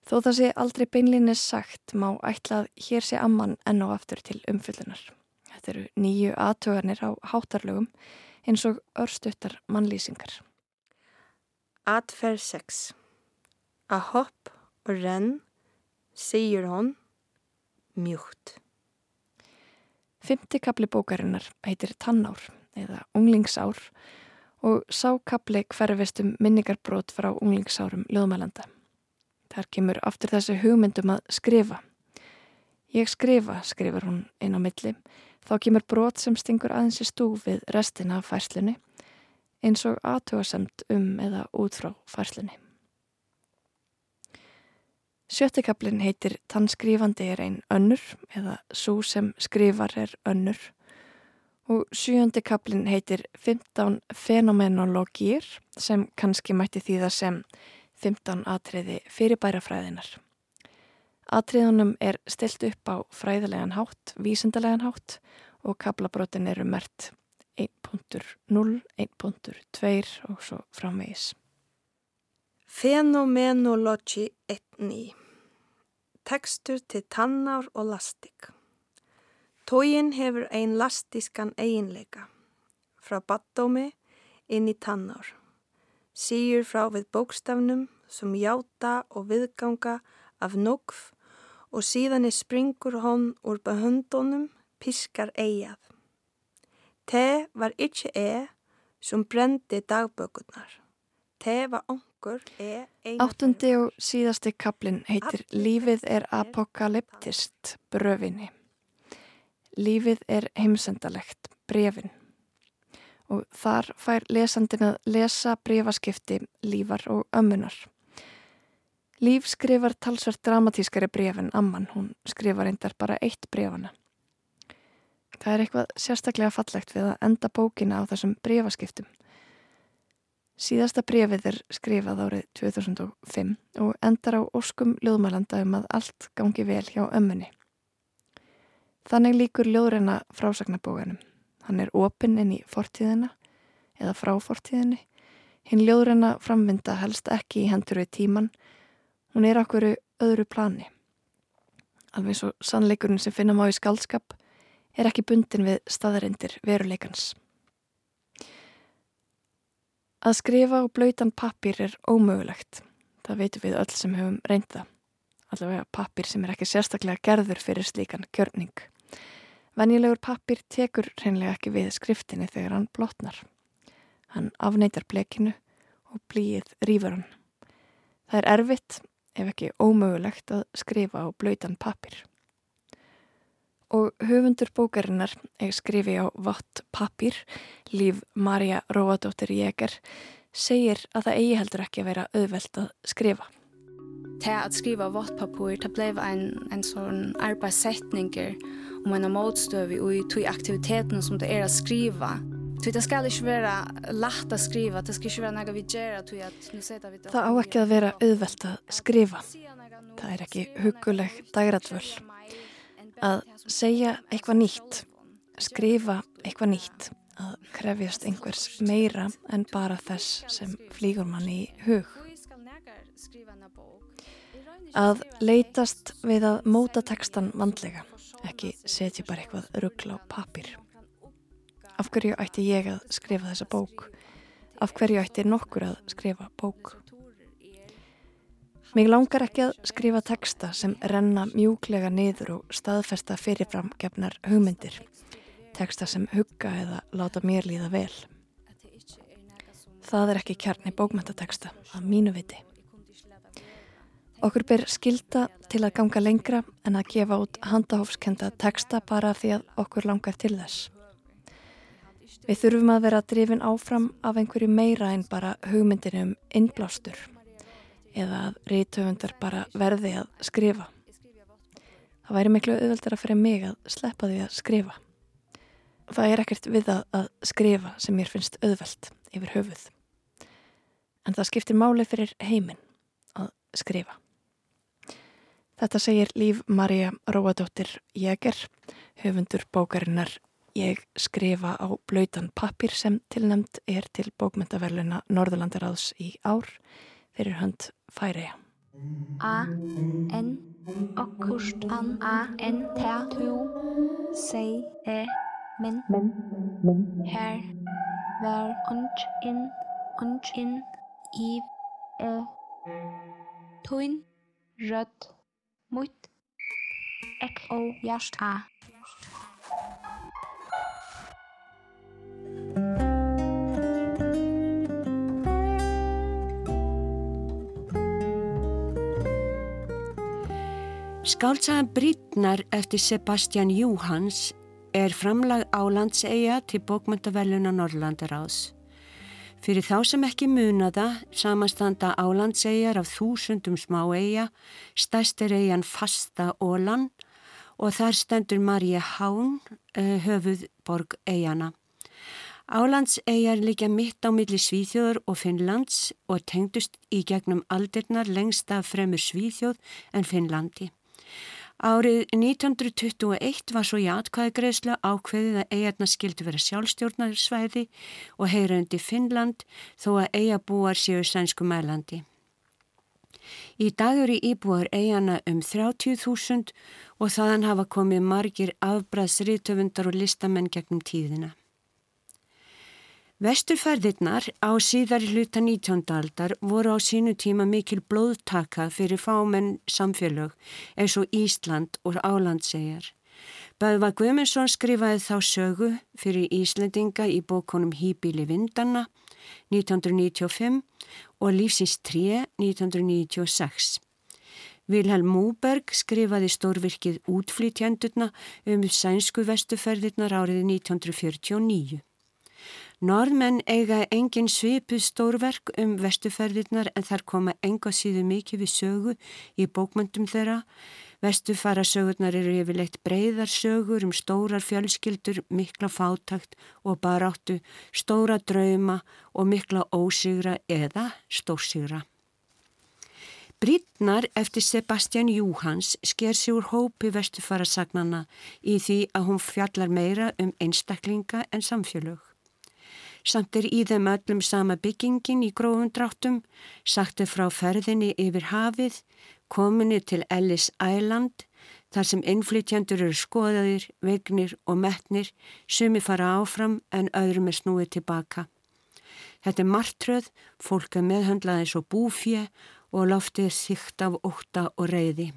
Þó það sé aldrei beinlinni sagt má ætla að hér sé amman enn og aftur til umfyllunar. Þetta eru nýju aðtöganir á háttarlögum eins og örstuttar mannlýsingar. Atferð 6 Að hopp og renn, sigur hon, mjúkt. Fymti kapli bókarinnar heitir Tannár eða Unglingsár og sákapli hverfist um minningarbrót frá unglingsárum lögumælanda. Þar kemur aftur þessi hugmyndum að skrifa. Ég skrifa, skrifur hún inn á milli, Þá kemur brot sem stingur aðeins í stúf við restina af færslunni eins og aðtögasemt um eða út frá færslunni. Sjöttikablin heitir Tannskrifandi er einn önnur eða Sú sem skrifar er önnur og sjöndikablin heitir 15 fenomenologýr sem kannski mætti þýða sem 15 atriði fyrirbærafræðinar. Atriðunum er stilt upp á fræðilegan hátt, vísendalegan hátt og kablabrotin eru mert 1.0, 1.2 og svo framvegis. Fenomenologi 1.9 Tekstur til tannár og lastik Tógin hefur ein lastískan eiginleika frá baddómi inn í tannár. Sýur frá við bókstafnum sem játa og viðganga af nokf og síðan er springur hon úr bahundunum piskar eigað. Te var ikkje e som brendi dagbökunar. Te var eina... Áttundi og síðasti kaplin heitir Lífið er apokalyptist bröfinni. Lífið er heimsendalegt brefin. Og þar fær lesandin að lesa brefaskipti lífar og ömmunar. Líf skrifar talsvert dramatískari bref en Amman, hún skrifar endar bara eitt brefana. Það er eitthvað sérstaklega fallegt við að enda bókina á þessum brefaskiptum. Síðasta brefið er skrifað árið 2005 og endar á óskum ljóðmælanda um að allt gangi vel hjá ömmunni. Þannig líkur ljóðreina frásagnabóganum. Hann er opinn inn í fortíðina eða frá fortíðinni. Hinn ljóðreina framvinda helst ekki í hendur við tíman. Hún er okkur öðru plani. Alveg svo sannleikurinn sem finnum á í skaldskap er ekki bundin við staðarindir veruleikans. Að skrifa á blöytan pappir er ómögulegt. Það veitum við öll sem hefum reynda. Allavega pappir sem er ekki sérstaklega gerður fyrir slíkan kjörning. Venjulegur pappir tekur reynlega ekki við skriftinni þegar hann blotnar. Hann afneitar blekinu og blíið rýfur hann. Það er erfitt, ef ekki ómögulegt, að skrifa á blöytan pappir og höfundur bókarinnar skrifi á vott pappir, líf Marja Róadóttir Jæger, segir að það eigi heldur ekki að vera auðvelt að skrifa. Det att skriva vattpapper det blev en, en sån arbetssättningar om en motstöv i tog aktiviteten som det är att skriva. Det skal ikke vera lagt að skrifa, det skal ikke vera næga við gera Það á ekki að vera auðvelt að skrifa. Það er ekki huguleg dægratvöld að segja eitthvað nýtt, skrifa eitthvað nýtt, að krefjast einhvers meira en bara þess sem flýgur mann í hug. Að leytast við að móta tekstan vandlega, ekki setja bara eitthvað ruggla á papir. Af hverju ætti ég að skrifa þessa bók? Af hverju ætti nokkur að skrifa bók? Mér langar ekki að skrifa texta sem renna mjúklega niður og staðfesta fyrirfram gefnar hugmyndir. Texta sem hugga eða láta mér líða vel. Það er ekki kjarni bókmyndateksta að mínu viti. Okkur ber skilda til að ganga lengra en að gefa út handahófskenda teksta bara því að okkur langar til þess. Við þurfum að vera drifin áfram af einhverju meira en bara hugmyndinu um innblástur eða að rítöfundar bara verði að skrifa. Það væri miklu auðveldara fyrir mig að sleppa því að skrifa. Það er ekkert við að, að skrifa sem mér finnst auðveld yfir höfuð. En það skiptir máli fyrir heiminn að skrifa. Þetta segir Líf Marja Róadóttir Jæger, höfundur bókarinnar Ég skrifa á blöytan pappir sem tilnemt er til bókmyndaverluna Norðurlandaráðs í ár fyrir hönd Færiða. A, N, okkust, an, A, N, ter, tu, seg, e, men, men, men, her, ver, und, in, und, in, i, e, tuin, rødt, mot, ek, og, hjert, a. Skáltsagan Brítnar eftir Sebastian Júhans er framlag álandseiga til bókmyndaveluna Norrlandaráðs. Fyrir þá sem ekki muna það samastanda álandseigar af þúsundum smá eiga, stæst er eigan fasta Ólan og þar stendur Marja Hán, eh, höfuð borg eigana. Álandseigar líka mitt á milli Svíþjóður og Finnlands og tengdust í gegnum aldirnar lengst af fremur Svíþjóð en Finnlandi. Árið 1921 var svo í atkvæðgreðsla ákveðið að eigarna skildi vera sjálfstjórnarsvæði og heyra undir Finnland þó að eigabúar séu sænsku mælandi. Í dag eru íbúar eigana um 30.000 og þaðan hafa komið margir afbræðsriðtöfundar og listamenn gegnum tíðina. Vesturferðirnar á síðari hluta 19. aldar voru á sínu tíma mikil blóðtaka fyrir fámenn samfélög eins og Ísland og Álandsegjar. Böðva Guðmundsson skrifaði þá sögu fyrir Íslendinga í bókonum Hýbíli Vindanna 1995 og Lífsins 3 1996. Vilhelm Múberg skrifaði stórvirkið Útflýtjendurna um sænsku vestuferðirnar árið 1949. Norðmenn eiga engin svipuð stórverk um vestuferðirnar en þar koma enga síðu mikið við sögu í bókmöndum þeirra Vestufarasögurnar eru yfirleitt breyðarsögur um stórar fjölskyldur, mikla fátakt og baráttu, stóra drauma og mikla ósigra eða stórsigra. Brítnar eftir Sebastian Júhans sker sig úr hópi vestufarasagnana í því að hún fjallar meira um einstaklinga en samfjölug. Samt er í þeim öllum sama byggingin í grófum dráttum, sagt er frá ferðinni yfir hafið, kominni til Ellis Island, þar sem innflytjandur eru skoðaðir, vegnir og metnir, sumi fara áfram en öðrum er snúið tilbaka. Þetta er martröð, fólk er meðhandlaðið svo búfje og loftið þygt af óta og reyði.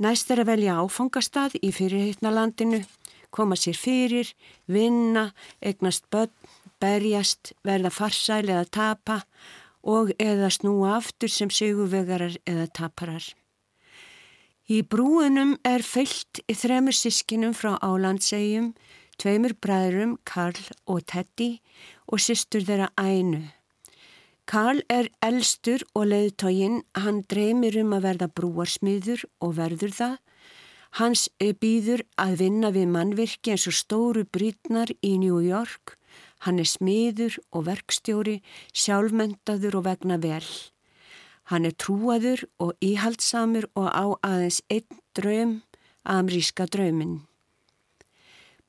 Næst er að velja áfangastað í fyrirheitnalandinu, koma sér fyrir, vinna, egnast börn, berjast, verða farsæl eða tapa og eða snúa aftur sem sigurvegarar eða taparar. Í brúinum er fyllt í þremur sískinum frá Álandsegjum, tveimur bræðurum, Karl og Teddy og sýstur þeirra Ænu. Karl er elstur og leiðtógin, hann dreymir um að verða brúarsmiður og verður það. Hans býður að vinna við mannvirki eins og stóru brítnar í New York Hann er smiður og verkstjóri, sjálfmentaður og vegna vel. Hann er trúaður og íhaldsamur og á aðeins einn draum, amríska drauminn.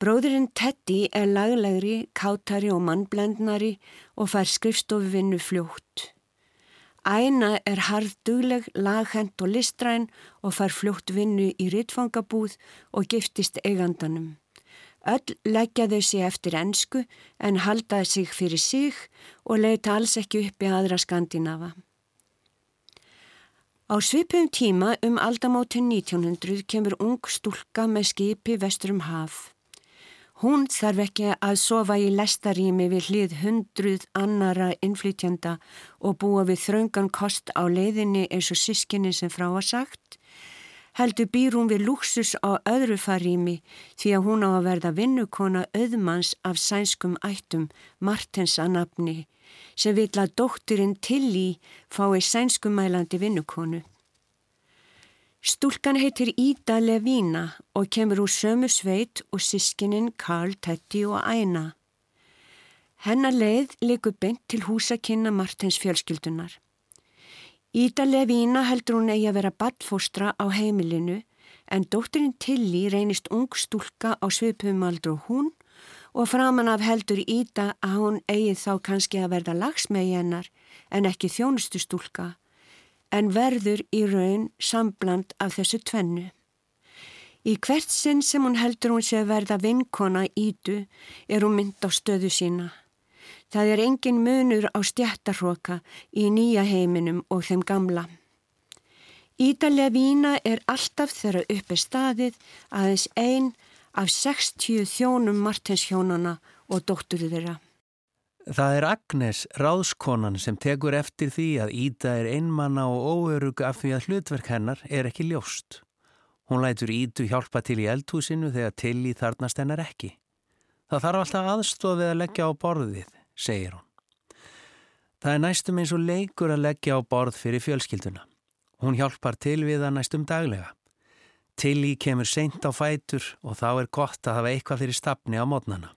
Bróðurinn Teddy er laglegri, kátari og mannblendnari og fær skrifstofuvinnu fljótt. Æna er harðdugleg, laghend og listræn og fær fljótt vinnu í rittfangabúð og giftist eigandanum. Öll leggja þau sig eftir ennsku en haldaði sig fyrir sig og leita alls ekki upp í aðra Skandinafa. Á svipum tíma um aldamótin 1900 kemur ung stúlka með skipi vestur um haf. Hún þarf ekki að sofa í lestarími við hlið hundruð annara innflytjanda og búa við þraungan kost á leiðinni eins og sískinni sem frá að sagt heldur býr hún við luxus á öðru farými því að hún á að verða vinnukona auðmanns af sænskum ættum Martens að nafni sem vil að dótturinn Tilly fái sænskumælandi vinnukonu. Stúlkan heitir Ída Levína og kemur úr sömu sveit og sískininn Karl, Tetti og Æna. Hennar leið likur beint til húsakynna Martens fjölskyldunar. Ída Levína heldur hún eigi að vera badfóstra á heimilinu en dótturinn Tilly reynist ung stúlka á svipum aldru hún og framan af heldur Ída að hún eigi þá kannski að verða lagsmegi hennar en ekki þjónustu stúlka en verður í raun sambland af þessu tvennu. Í hvert sinn sem hún heldur hún sé að verða vinkona Ídu er hún mynd á stöðu sína. Það er engin munur á stjættarhroka í nýja heiminum og þeim gamla. Ídalega vína er alltaf þeirra uppi staðið aðeins einn af 60 þjónum Martinshjónana og dóttur þeirra. Það er Agnes, ráðskonan, sem tekur eftir því að Ída er einmanna og óörug af því að hlutverk hennar er ekki ljóst. Hún lætur Ídu hjálpa til í eldhúsinu þegar til í þarnast hennar ekki. Það þarf alltaf aðstofið að leggja á borðið segir hún. Það er næstum eins og leikur að leggja á borð fyrir fjölskylduna. Hún hjálpar til við það næstum daglega. Tilly kemur seint á fætur og þá er gott að hafa eitthvað fyrir stafni á mótnana.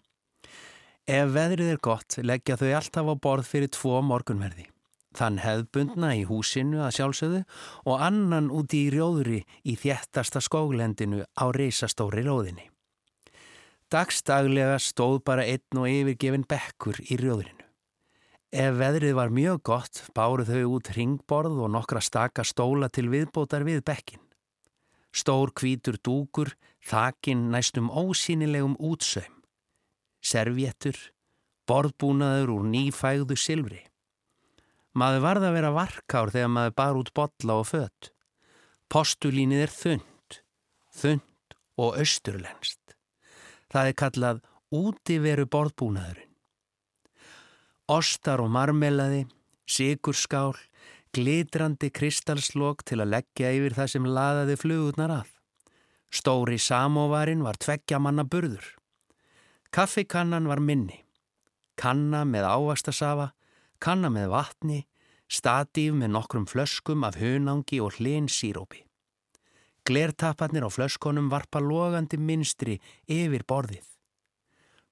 Ef veðrið er gott leggja þau alltaf á borð fyrir tvo morgunverði. Þann hefðbundna í húsinu að sjálfsögðu og annan úti í rjóðri í þjættasta skóglendinu á reysastóri róðinni. Dagstaglega stóð bara einn og yfirgefin bekkur í rjóðrinu. Ef veðrið var mjög gott báru þau út ringborð og nokkra staka stóla til viðbótar við bekkin. Stór kvítur dúkur, þakin næstum ósýnilegum útsaum. Servjettur, borðbúnaður úr nýfægðu silfri. Maður varða að vera varkár þegar maður bar út botla og fött. Postulínið er þund, þund og austurlenst. Það er kallað útiveru borðbúnaðurinn. Ostar og marmelaði, sigurskál, glitrandi kristalslokk til að leggja yfir það sem laðaði flugurnar að. Stóri samóvarin var tveggja manna burður. Kaffikannan var minni. Kanna með ávastasafa, kanna með vatni, statíf með nokkrum flöskum af hunangi og hlinn sírópi. Glertaparnir á flöskonum varpa logandi minstri yfir borðið.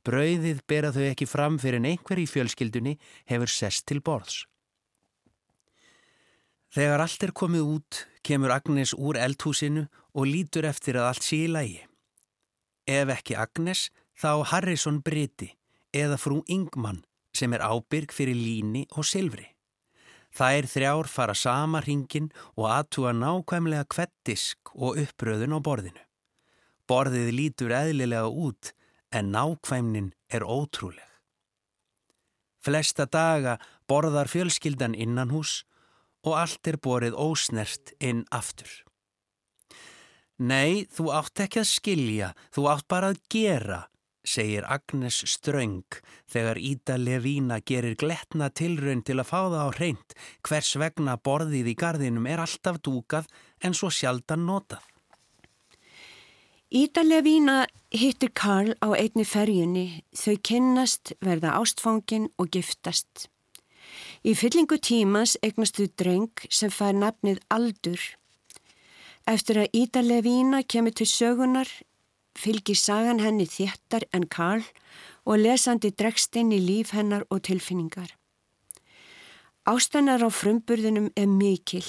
Brauðið bera þau ekki fram fyrir en einhver í fjölskyldunni hefur sest til borðs. Þegar allt er komið út, kemur Agnes úr eldhúsinu og lítur eftir að allt sé í lægi. Ef ekki Agnes, þá Harrison Briti eða frú Ingman sem er ábyrg fyrir líni og silfri. Þær þrjár fara sama ringin og aðtúa nákvæmlega kvettisk og uppröðun á borðinu. Borðið lítur eðlilega út en nákvæmnin er ótrúleg. Flesta daga borðar fjölskyldan innan hús og allt er borið ósnert inn aftur. Nei, þú átt ekki að skilja, þú átt bara að gera, segir Agnes Ströng þegar Ída Levína gerir gletna tilraun til að fá það á hreint hvers vegna borðið í gardinum er alltaf dúkað en svo sjaldan notað. Ída Levína hittir Karl á einni ferjunni, þau kynnast, verða ástfangin og giftast. Í fyllingu tímas eignastu dreng sem fær nafnið Aldur. Eftir að Ída Levína kemur til sögunar fylgir sagan henni þéttar en Karl og lesandi dregst inn í líf hennar og tilfinningar. Ástennar á frumburðunum er mikil.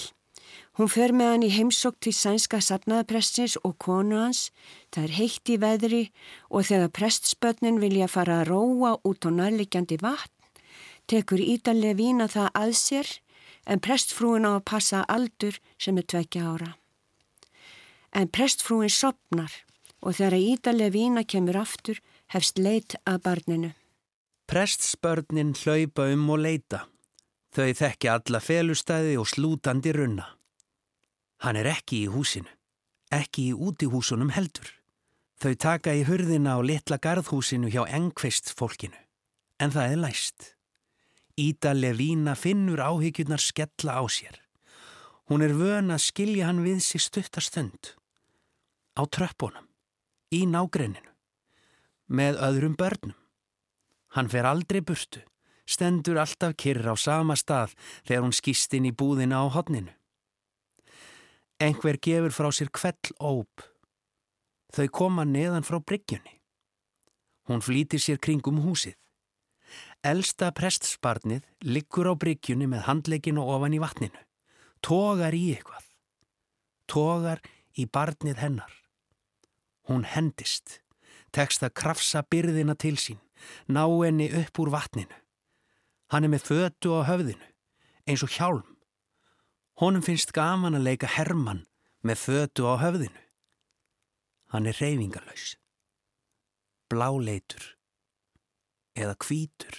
Hún fer með hann í heimsók til sænska sapnaðaprestins og konu hans, það er heitt í veðri og þegar prestspötnin vilja fara að róa út á nærlegjandi vatn, tekur Ídalega vína það að sér en prestfrúin á að passa aldur sem er tvekja ára. En prestfrúin sopnar og þegar ídalega vína kemur aftur hefst leit að barninu. Prestsbörnin hlaupa um og leita. Þau þekki alla felustæði og slútandi runna. Hann er ekki í húsinu, ekki í útihúsunum heldur. Þau taka í hurðina á litla garðhúsinu hjá engveist fólkinu. En það er læst. Ída Levína finnur áhyggjurnar skella á sér. Hún er vön að skilja hann við sig stuttastönd. Á tröppunum í nágrenninu, með öðrum börnum. Hann fer aldrei burtu, stendur alltaf kyrra á sama stað þegar hún skýst inn í búðina á hodninu. Engver gefur frá sér kvell óp. Þau koma neðan frá bryggjunni. Hún flýtir sér kringum húsið. Elsta prestsparnið liggur á bryggjunni með handleginu ofan í vatninu. Tógar í eitthvað. Tógar í barnið hennar. Hún hendist, tekst að krafsa byrðina til sín, ná henni upp úr vatninu. Hann er með fötu á höfðinu, eins og hjálm. Honum finnst gaman að leika Hermann með fötu á höfðinu. Hann er reyfingalauðs, bláleitur eða kvítur,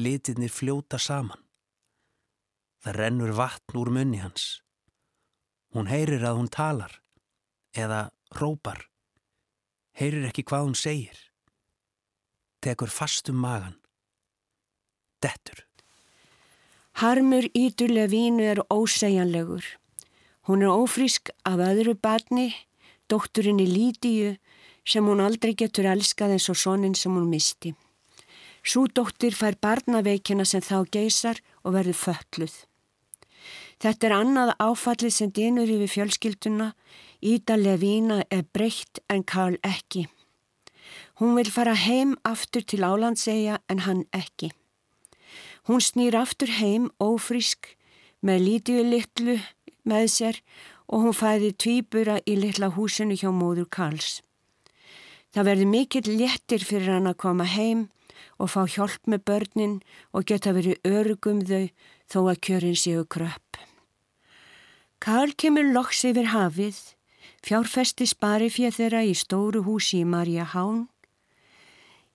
litirnir fljóta saman. Það rennur vatn úr munni hans. Hún heyrir að hún talar eða rópar heyrir ekki hvað hún segir. Tekur fast um magan. Dettur. Harmur ídulega vínu er ósegjanlegur. Hún er ófrísk af öðru barni, dótturinni Lídíu, sem hún aldrei getur elskað eins og sonin sem hún misti. Sú dóttir fær barnaveikina sem þá geysar og verður fölluð. Þetta er annað áfallið sem dinur yfir fjölskylduna Ída Levína er breytt en Karl ekki. Hún vil fara heim aftur til Álandsegja en hann ekki. Hún snýr aftur heim ófrísk með lítiðu litlu með sér og hún fæði tvýbura í litla húsinu hjá móður Karls. Það verði mikill léttir fyrir hann að koma heim og fá hjálp með börnin og geta verið örugum þau þó að kjörin séu kröpp. Karl kemur loks yfir hafið fjárfesti spari fyrir þeirra í stóru húsi í Marja Hán.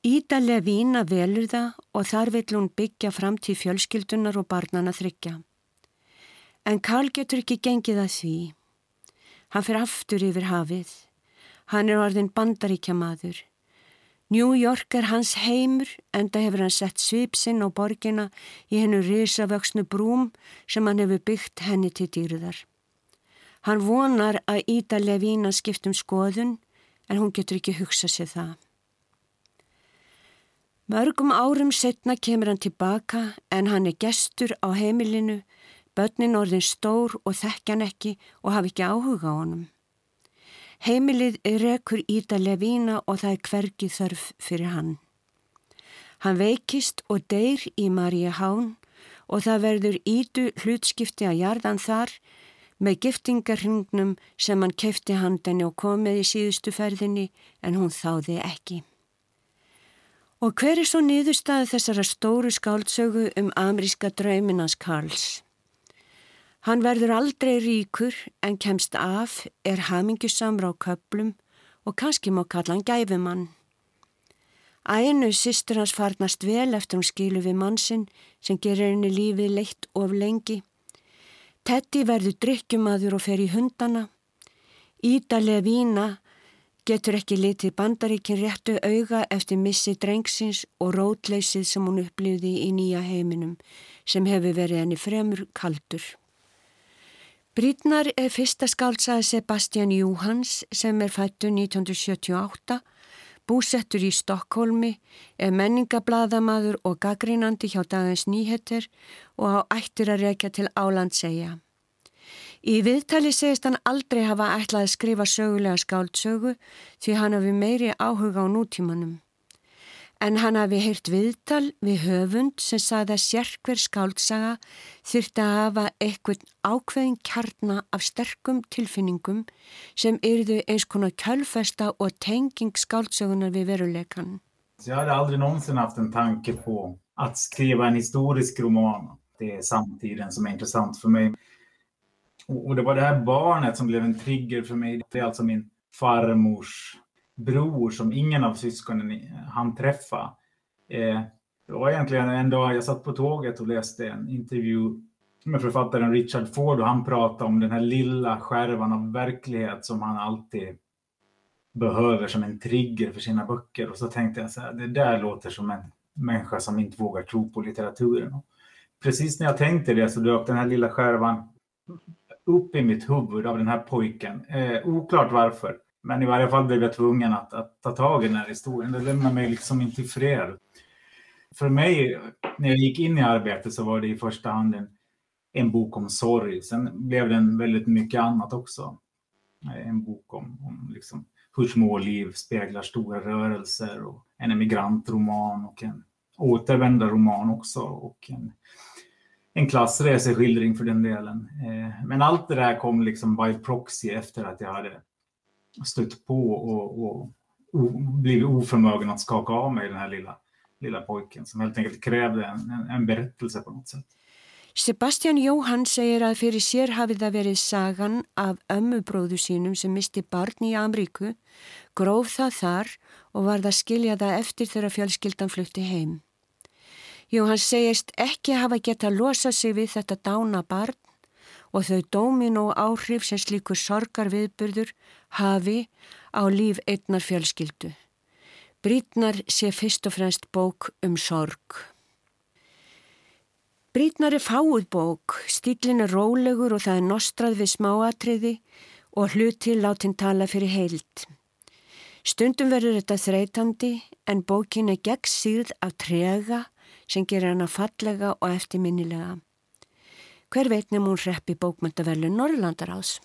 Ídalega vína velur það og þar vill hún byggja fram til fjölskyldunar og barnana þryggja. En Karl getur ekki gengið að því. Hann fyrir aftur yfir hafið. Hann er orðin bandaríkja maður. New York er hans heimur enda hefur hann sett svipsinn á borgina í hennu risavöksnu brúm sem hann hefur byggt henni til dýruðar. Hann vonar að Ída Levína skiptum skoðun en hún getur ekki hugsað sér það. Mörgum árum setna kemur hann tilbaka en hann er gestur á heimilinu, börnin orðin stór og þekkjan ekki og hafi ekki áhuga á honum. Heimilið rekur ídalega vína og það er hvergi þörf fyrir hann. Hann veikist og deyr í Maríu Hán og það verður ídu hlutskipti að jarðan þar með giftingarhingnum sem hann kefti handan og komið í síðustu ferðinni en hún þáði ekki. Og hver er svo niðurstaði þessara stóru skáldsögu um ameríska drauminans Karls? Hann verður aldrei ríkur en kemst af, er hamingjusamra á köplum og kannski má kalla hann gæfumann. Ænu sýstur hans farnast vel eftir hún skilu við mannsinn sem gerir henni lífið leitt of lengi. Teddy verður drikkjumadur og fer í hundana. Ídalega vína getur ekki litið bandaríkin réttu auga eftir missi drengsins og rótleysið sem hún upplýði í nýja heiminum sem hefur verið henni fremur kaldur. Brítnar er fyrsta skáltsaði Sebastian Johans sem er fættu 1978, búsettur í Stokkólmi, er menningablaðamadur og gaggrínandi hjá dagins nýheter og á ættir að rekja til álandsegja. Í viðtali segist hann aldrei hafa ætlað að skrifa sögulega skáldsögu því hann hafi meiri áhuga á nútímanum. En hann hafi heyrt viðtal við höfund sem sagði að sérkver skáldsaga þurfti að hafa eitthvað ákveðin kjarna af sterkum tilfinningum sem yrðu eins konar kjölfesta og tenging skáldsögunar við veruleikan. Jag hade aldrig någonsin haft en tanke på att skriva en historisk roman. Det är samtiden som är intressant för mig. Och det var det här barnet som blev en trigger för mig. Det är alltså min farmors bror som ingen av syskonen eh, han träffa. Eh, det var egentligen en dag jag satt på tåget och läste en intervju med författaren Richard Ford och han pratade om den här lilla skärvan av verklighet som han alltid behöver som en trigger för sina böcker. Och så tänkte jag så här, det där låter som en människa som inte vågar tro på litteraturen. Och precis när jag tänkte det så dök den här lilla skärvan upp i mitt huvud av den här pojken. Eh, oklart varför. Men i varje fall blev jag tvungen att, att ta tag i den här historien. Det lämnar mig liksom inte i fred. För mig, när jag gick in i arbetet så var det i första hand en, en bok om sorg. Sen blev den väldigt mycket annat också. Eh, en bok om, om liksom hur små liv speglar stora rörelser och en emigrantroman och en återvändarroman också och en en klassreseskildring för den delen. Eh, men allt det där kom liksom by proxy efter att jag hade stött på och, och, och blivit oförmögen att skaka av mig den här lilla, lilla pojken som helt enkelt krävde en, en, en berättelse på något sätt. Sebastian Jóhann segir að fyrir sér hafi það verið sagan af ömmubróðu sínum sem misti barn í Amríku, gróf það þar og var það skilja það eftir þegar fjölskyldan flutti heim. Jú, hann segist ekki hafa gett að losa sig við þetta dána barn og þau dómin og áhrif sem slíkur sorgar viðburður hafi á líf einnar fjölskyldu. Brítnar sé fyrst og fremst bók um sorg. Brítnar er fáið bók, stílin er rólegur og það er nostrað við smáatriði og hluti látin tala fyrir heilt. Stundum verður þetta þreytandi en bókin er gegn síð af trega sem gerir hana fallega og eftirminnilega. Hver veitnum hún reppi bókmyndaverlu Norrlandaráðs?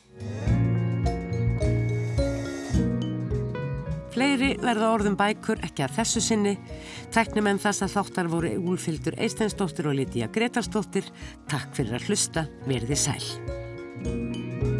Fleiri verða orðum bækur ekki að þessu sinni. Tæknum en þess að þáttar voru Úlfildur Eistensdóttir og Lítiða Gretarsdóttir. Takk fyrir að hlusta, verði sæl.